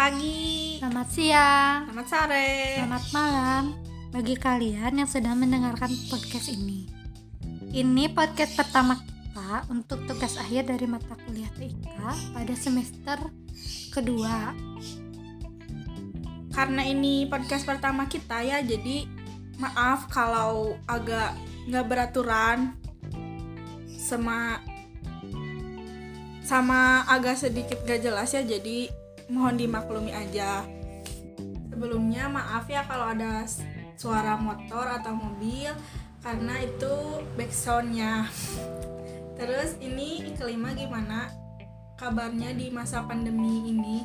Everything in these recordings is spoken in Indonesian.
pagi, Selamat siang, selamat sore. selamat malam bagi kalian yang sedang mendengarkan podcast ini. Ini podcast pertama kita untuk tugas akhir dari mata kuliah TIK pada semester kedua. Karena ini podcast pertama kita ya, jadi maaf kalau agak nggak beraturan sama sama agak sedikit gak jelas ya, jadi mohon dimaklumi aja. Sebelumnya maaf ya kalau ada suara motor atau mobil karena itu backsoundnya. Terus ini kelima gimana kabarnya di masa pandemi ini?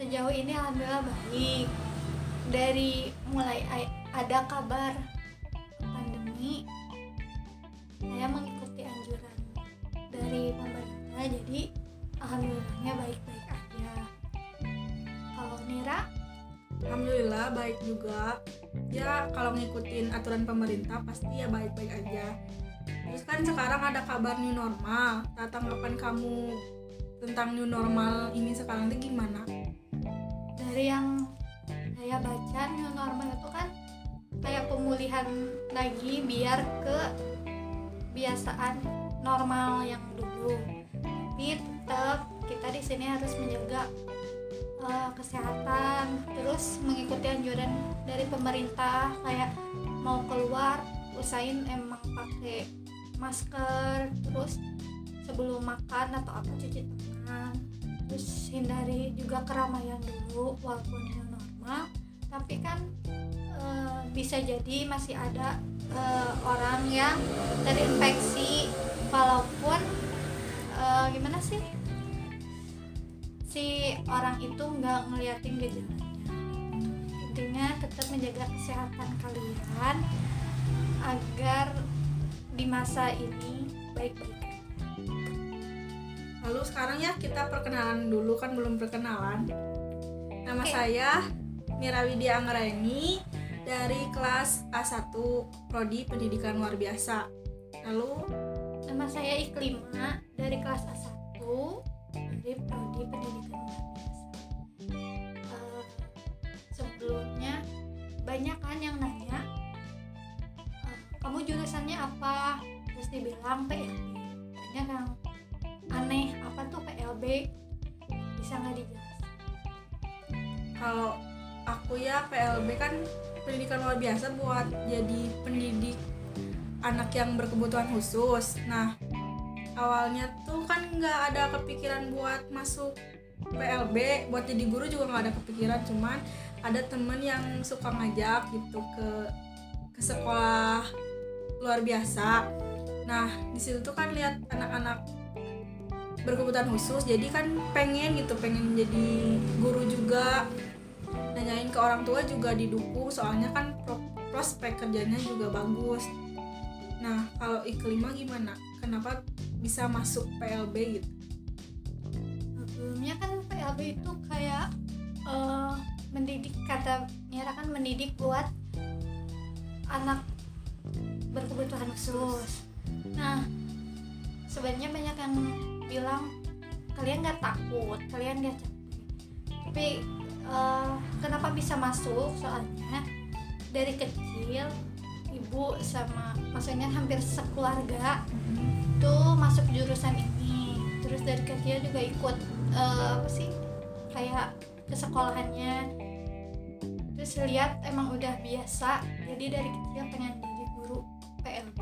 Sejauh ini alhamdulillah baik. Dari mulai ada kabar pandemi, saya mengikuti anjuran dari pemerintah, jadi alhamdulillahnya baik-baik aja. Kalau Nira, Alhamdulillah baik juga. Ya kalau ngikutin aturan pemerintah pasti ya baik-baik aja. Terus kan sekarang ada kabar new normal. Nah, tanggapan kamu tentang new normal ini sekarang itu gimana? dari yang saya baca new normal itu kan kayak pemulihan lagi biar ke biasaan normal yang dulu tapi tetap kita di sini harus menjaga eh, kesehatan terus mengikuti anjuran dari pemerintah kayak mau keluar usahain emang pakai masker terus sebelum makan atau apa cuci tangan terus hindari juga keramaian dulu walaupun new normal tapi kan eh, bisa jadi masih ada eh, orang yang terinfeksi walaupun eh, gimana sih si orang itu nggak ngeliatin gejalanya intinya tetap menjaga kesehatan kalian agar di masa ini baik-baik Lalu sekarang ya kita perkenalan dulu kan belum perkenalan. Nama Oke. saya Mira Widya Anggraini dari kelas A1 Prodi Pendidikan Luar Biasa. Lalu Nama saya Iklima dari kelas A1 dari Prodi Pendidikan Luar Biasa. Eh, sebelumnya banyak kan yang nanya, eh, kamu jurusannya apa? Terus dibilang PLB. Banyak yang aneh, apa tuh PLB? Bisa nggak dijelasin? kalau aku ya PLB kan pendidikan luar biasa buat jadi pendidik anak yang berkebutuhan khusus. Nah awalnya tuh kan nggak ada kepikiran buat masuk PLB, buat jadi guru juga nggak ada kepikiran. Cuman ada temen yang suka ngajak gitu ke ke sekolah luar biasa. Nah di situ tuh kan lihat anak-anak berkebutuhan khusus jadi kan pengen gitu pengen jadi guru juga nanyain ke orang tua juga didukung soalnya kan pro- prospek kerjanya juga bagus nah kalau iklima gimana kenapa bisa masuk PLB gitu? Sebelumnya kan PLB itu kayak eh, mendidik kata Mira kan mendidik buat anak berkebutuhan khusus. Nah sebenarnya banyak yang bilang kalian nggak takut kalian nggak tapi eh, kenapa bisa masuk? Soalnya dari kecil ibu sama maksudnya hampir sekeluarga tuh masuk jurusan ini. Terus dari kecil juga ikut eh, apa sih kayak ke sekolahannya terus lihat emang udah biasa jadi dari kecil pengen jadi guru PLB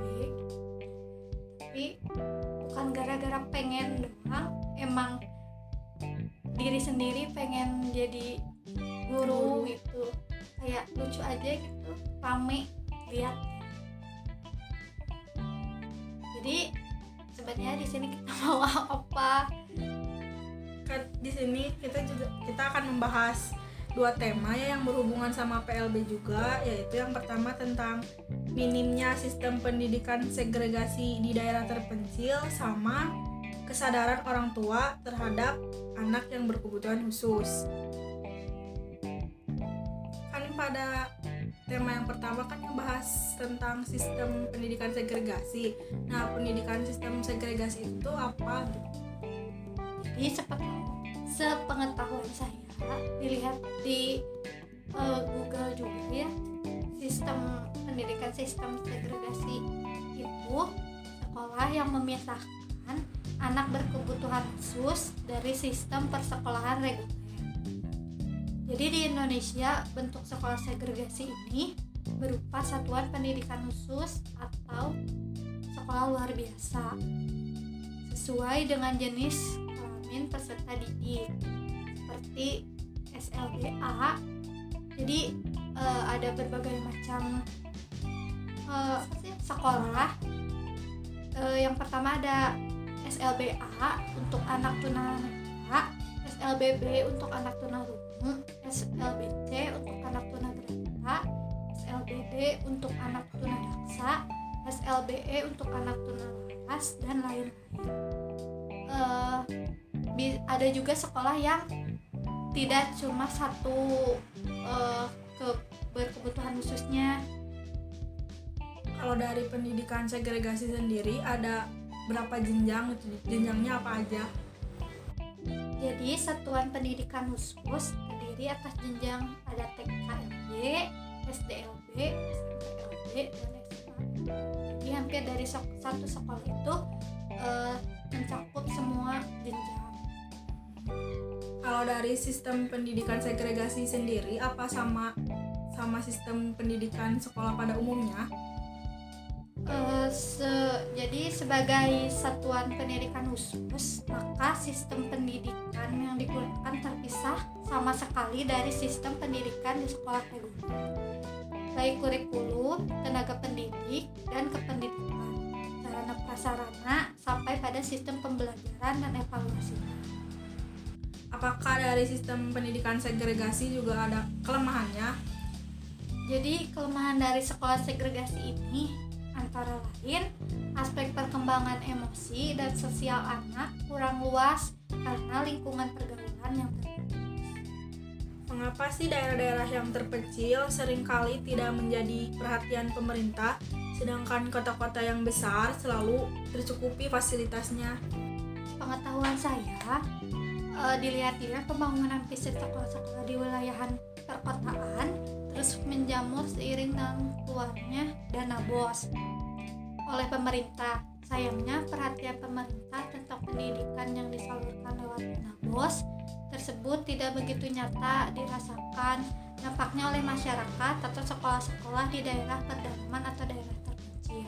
tapi bukan gara-gara pengen doang emang diri sendiri pengen jadi guru gitu. Kayak lucu aja gitu rame lihat jadi sebenarnya di sini kita mau apa kan di sini kita juga kita akan membahas dua tema ya yang berhubungan sama PLB juga yaitu yang pertama tentang minimnya sistem pendidikan segregasi di daerah terpencil sama kesadaran orang tua terhadap anak yang berkebutuhan khusus. Kan pada tema yang pertama kan membahas tentang sistem pendidikan segregasi. Nah, pendidikan sistem segregasi itu apa? jadi seperti sepengetahuan saya dilihat di uh, Google juga ya sistem pendidikan sistem segregasi itu sekolah yang memisahkan anak berkebutuhan khusus dari sistem persekolahan reguler. Jadi di Indonesia bentuk sekolah segregasi ini berupa satuan pendidikan khusus atau sekolah luar biasa sesuai dengan jenis kelamin peserta didik seperti SLBA jadi uh, ada berbagai macam uh, sekolah. Uh, yang pertama ada SLBA untuk anak tunanetra SLBB untuk anak tunarungu SLBC untuk anak tunagrata SLBD untuk anak tunadaksa SLBE untuk anak tunalaras dan lain-lain. Uh, ada juga sekolah yang tidak cuma satu uh, ke berkebutuhan khususnya. Kalau dari pendidikan segregasi sendiri ada berapa jenjang jenjangnya apa aja? Jadi satuan pendidikan khusus terdiri atas jenjang ada TKLB, SDLB, SMPLB, dan SMA. Jadi hampir dari satu sekolah itu uh, mencakup semua jenjang kalau dari sistem pendidikan segregasi sendiri apa sama sama sistem pendidikan sekolah pada umumnya uh, se jadi sebagai satuan pendidikan khusus maka sistem pendidikan yang digunakan terpisah sama sekali dari sistem pendidikan di sekolah reguler baik kurikulum, tenaga pendidik, dan kependidikan sarana prasarana sampai pada sistem pembelajaran dan evaluasi apakah dari sistem pendidikan segregasi juga ada kelemahannya? Jadi kelemahan dari sekolah segregasi ini antara lain aspek perkembangan emosi dan sosial anak kurang luas karena lingkungan pergaulan yang terbatas. Mengapa sih daerah-daerah yang terpencil sering kali tidak menjadi perhatian pemerintah, sedangkan kota-kota yang besar selalu tercukupi fasilitasnya? Pengetahuan saya, uh, dilihat-lihat pembangunan fisik sekolah-sekolah di wilayahan perkotaan terus menjamur seiring dengan keluarnya dana bos oleh pemerintah. Sayangnya perhatian pemerintah tentang pendidikan yang disalurkan lewat dana bos tersebut tidak begitu nyata dirasakan nampaknya oleh masyarakat atau sekolah-sekolah di daerah pedalaman atau daerah terpencil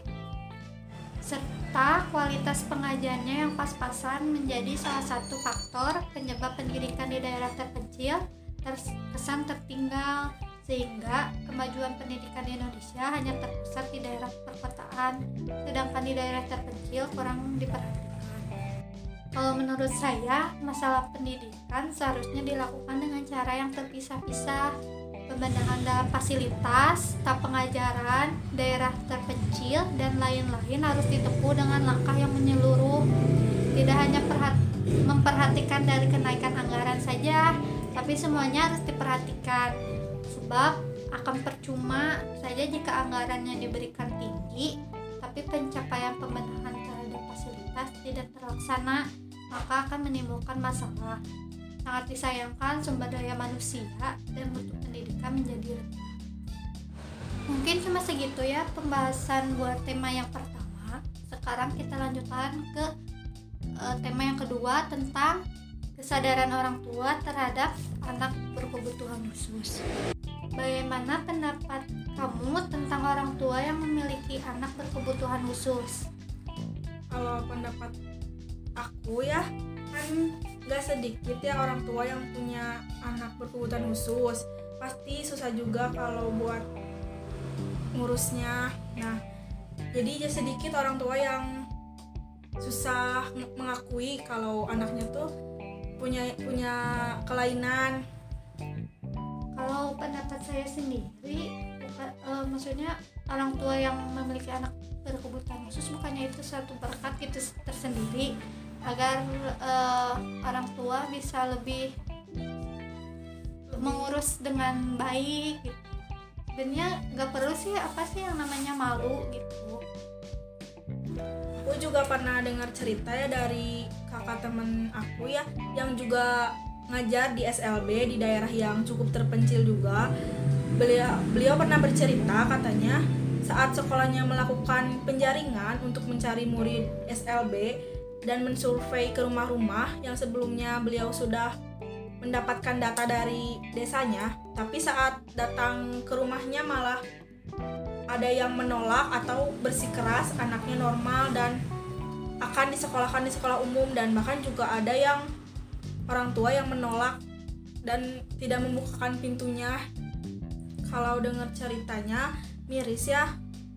serta kualitas pengajarnya yang pas-pasan menjadi salah satu faktor penyebab pendidikan di daerah terpencil terkesan tertinggal sehingga kemajuan pendidikan di Indonesia hanya terpusat di daerah perkotaan sedangkan di daerah terpencil kurang diperhatikan kalau menurut saya masalah pendidikan seharusnya dilakukan dengan cara yang terpisah-pisah pembenahan dalam fasilitas, tak pengajaran, daerah terpencil, dan lain-lain harus ditempuh dengan langkah yang menyeluruh. Tidak hanya memperhatikan dari kenaikan anggaran saja, tapi semuanya harus diperhatikan. Sebab akan percuma saja jika anggarannya diberikan tinggi, tapi pencapaian pembenahan terhadap fasilitas tidak terlaksana, maka akan menimbulkan masalah sangat disayangkan sumber daya manusia dan mutu pendidikan menjadi rendah. Mungkin cuma segitu ya pembahasan buat tema yang pertama. Sekarang kita lanjutkan ke uh, tema yang kedua tentang kesadaran orang tua terhadap anak berkebutuhan khusus. Bagaimana pendapat kamu tentang orang tua yang memiliki anak berkebutuhan khusus? Kalau pendapat aku ya, kan gak sedikit ya orang tua yang punya anak berkebutuhan khusus. Pasti susah juga kalau buat ngurusnya. Nah jadi ya sedikit orang tua yang susah mengakui kalau anaknya tuh punya punya kelainan kalau pendapat saya sendiri uh, maksudnya orang tua yang memiliki anak berkebutuhan khusus bukannya itu satu berkat itu tersendiri agar uh, orang tua bisa lebih mengurus dengan baik gitu. sebenarnya nggak perlu sih apa sih yang namanya malu gitu aku juga pernah dengar cerita ya dari kakak temen aku ya yang juga ngajar di SLB di daerah yang cukup terpencil juga. Beliau beliau pernah bercerita katanya saat sekolahnya melakukan penjaringan untuk mencari murid SLB dan mensurvei ke rumah-rumah yang sebelumnya beliau sudah mendapatkan data dari desanya, tapi saat datang ke rumahnya malah ada yang menolak atau bersikeras anaknya normal dan akan disekolahkan di sekolah umum dan bahkan juga ada yang orang tua yang menolak dan tidak membukakan pintunya. Kalau dengar ceritanya miris ya.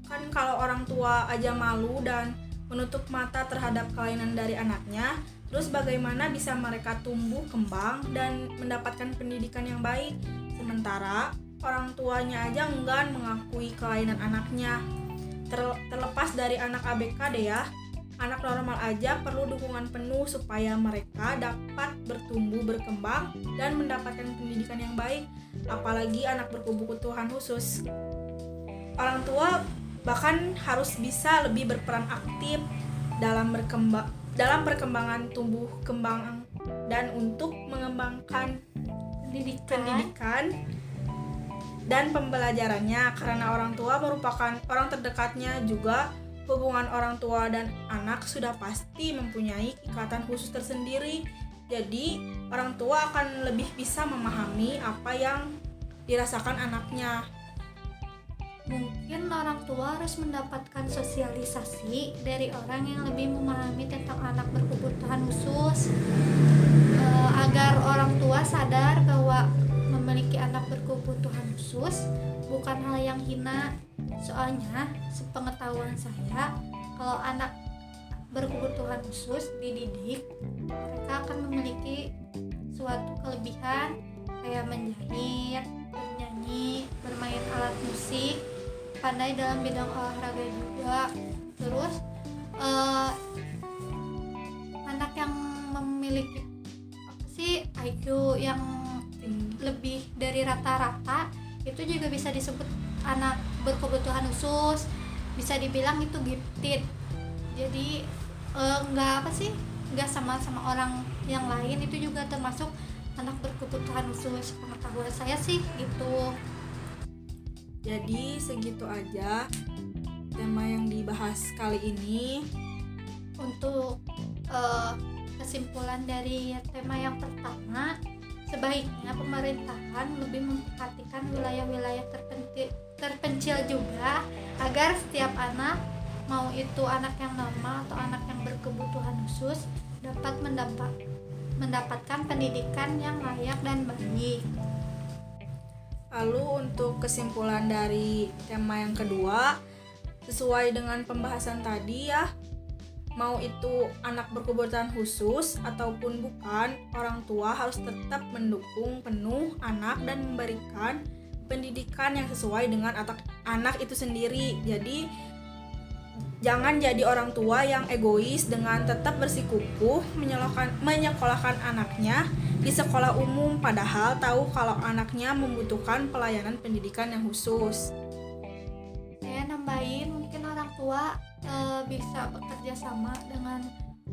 Kan kalau orang tua aja malu dan menutup mata terhadap kelainan dari anaknya terus bagaimana bisa mereka tumbuh kembang dan mendapatkan pendidikan yang baik? Sementara orang tuanya aja enggan mengakui kelainan anaknya. Terlepas dari anak ABK deh ya anak normal aja perlu dukungan penuh supaya mereka dapat bertumbuh berkembang dan mendapatkan pendidikan yang baik. Apalagi anak berkebutuhan khusus. Orang tua bahkan harus bisa lebih berperan aktif dalam berkembang dalam perkembangan tumbuh kembang dan untuk mengembangkan pendidikan, pendidikan dan pembelajarannya. Karena orang tua merupakan orang terdekatnya juga hubungan orang tua dan anak sudah pasti mempunyai ikatan khusus tersendiri. Jadi, orang tua akan lebih bisa memahami apa yang dirasakan anaknya. Mungkin orang tua harus mendapatkan sosialisasi dari orang yang lebih memahami tentang anak berkebutuhan khusus e, agar orang tua sadar bahwa memiliki anak berkebutuhan khusus bukan hal yang hina soalnya sepengetahuan saya kalau anak berkebutuhan khusus dididik mereka akan memiliki suatu kelebihan kayak menjahit, bernyanyi, bermain alat musik, pandai dalam bidang olahraga juga. Terus uh, anak yang memiliki apa sih IQ yang lebih dari rata-rata itu juga bisa disebut anak berkebutuhan khusus bisa dibilang itu gifted. Jadi eh, nggak uh, apa sih nggak sama sama orang yang lain itu juga termasuk anak berkebutuhan khusus. Pengetahuan saya sih gitu. Jadi segitu aja tema yang dibahas kali ini. Untuk uh, kesimpulan dari tema yang pertama sebaiknya pemerintahan lebih memperhatikan wilayah-wilayah terpencil, terpencil juga agar setiap anak mau itu anak yang normal atau anak yang berkebutuhan khusus dapat mendapat mendapatkan pendidikan yang layak dan baik. Lalu untuk kesimpulan dari tema yang kedua, sesuai dengan pembahasan tadi ya, mau itu anak berkebutuhan khusus ataupun bukan, orang tua harus tetap mendukung penuh anak dan memberikan pendidikan yang sesuai dengan anak itu sendiri. Jadi jangan jadi orang tua yang egois dengan tetap bersikukuh menyekolahkan anaknya di sekolah umum padahal tahu kalau anaknya membutuhkan pelayanan pendidikan yang khusus. Saya nambahin mungkin orang tua e, bisa bekerja sama dengan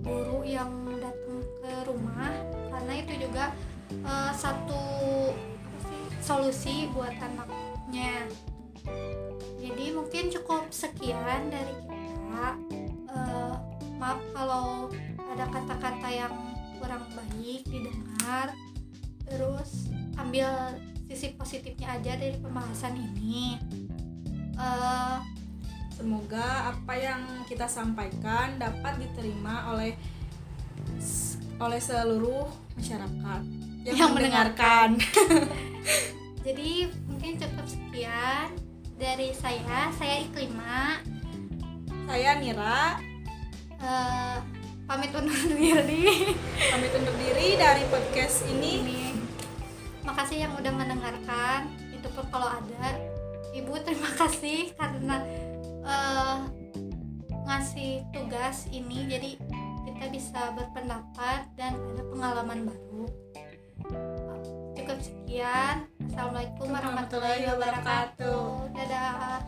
guru yang datang ke rumah karena itu juga e, satu solusi buat anaknya. Jadi mungkin cukup sekian dari kita. E, maaf kalau ada kata-kata yang kurang baik didengar. Terus ambil sisi positifnya aja dari pembahasan ini. Uh, Semoga apa yang kita sampaikan dapat diterima oleh oleh seluruh masyarakat yang, yang mendengarkan. Jadi mungkin cukup sekian dari saya. Saya Iklima. Saya Nira. Uh, pamit undur diri. pamit undur diri dari podcast ini. ini. Makasih yang udah mendengarkan. Itu pun kalau ada. Ibu terima kasih karena uh, ngasih tugas ini jadi kita bisa berpendapat dan ada pengalaman baru cukup sekian assalamualaikum warahmatullahi wabarakatuh. Dadah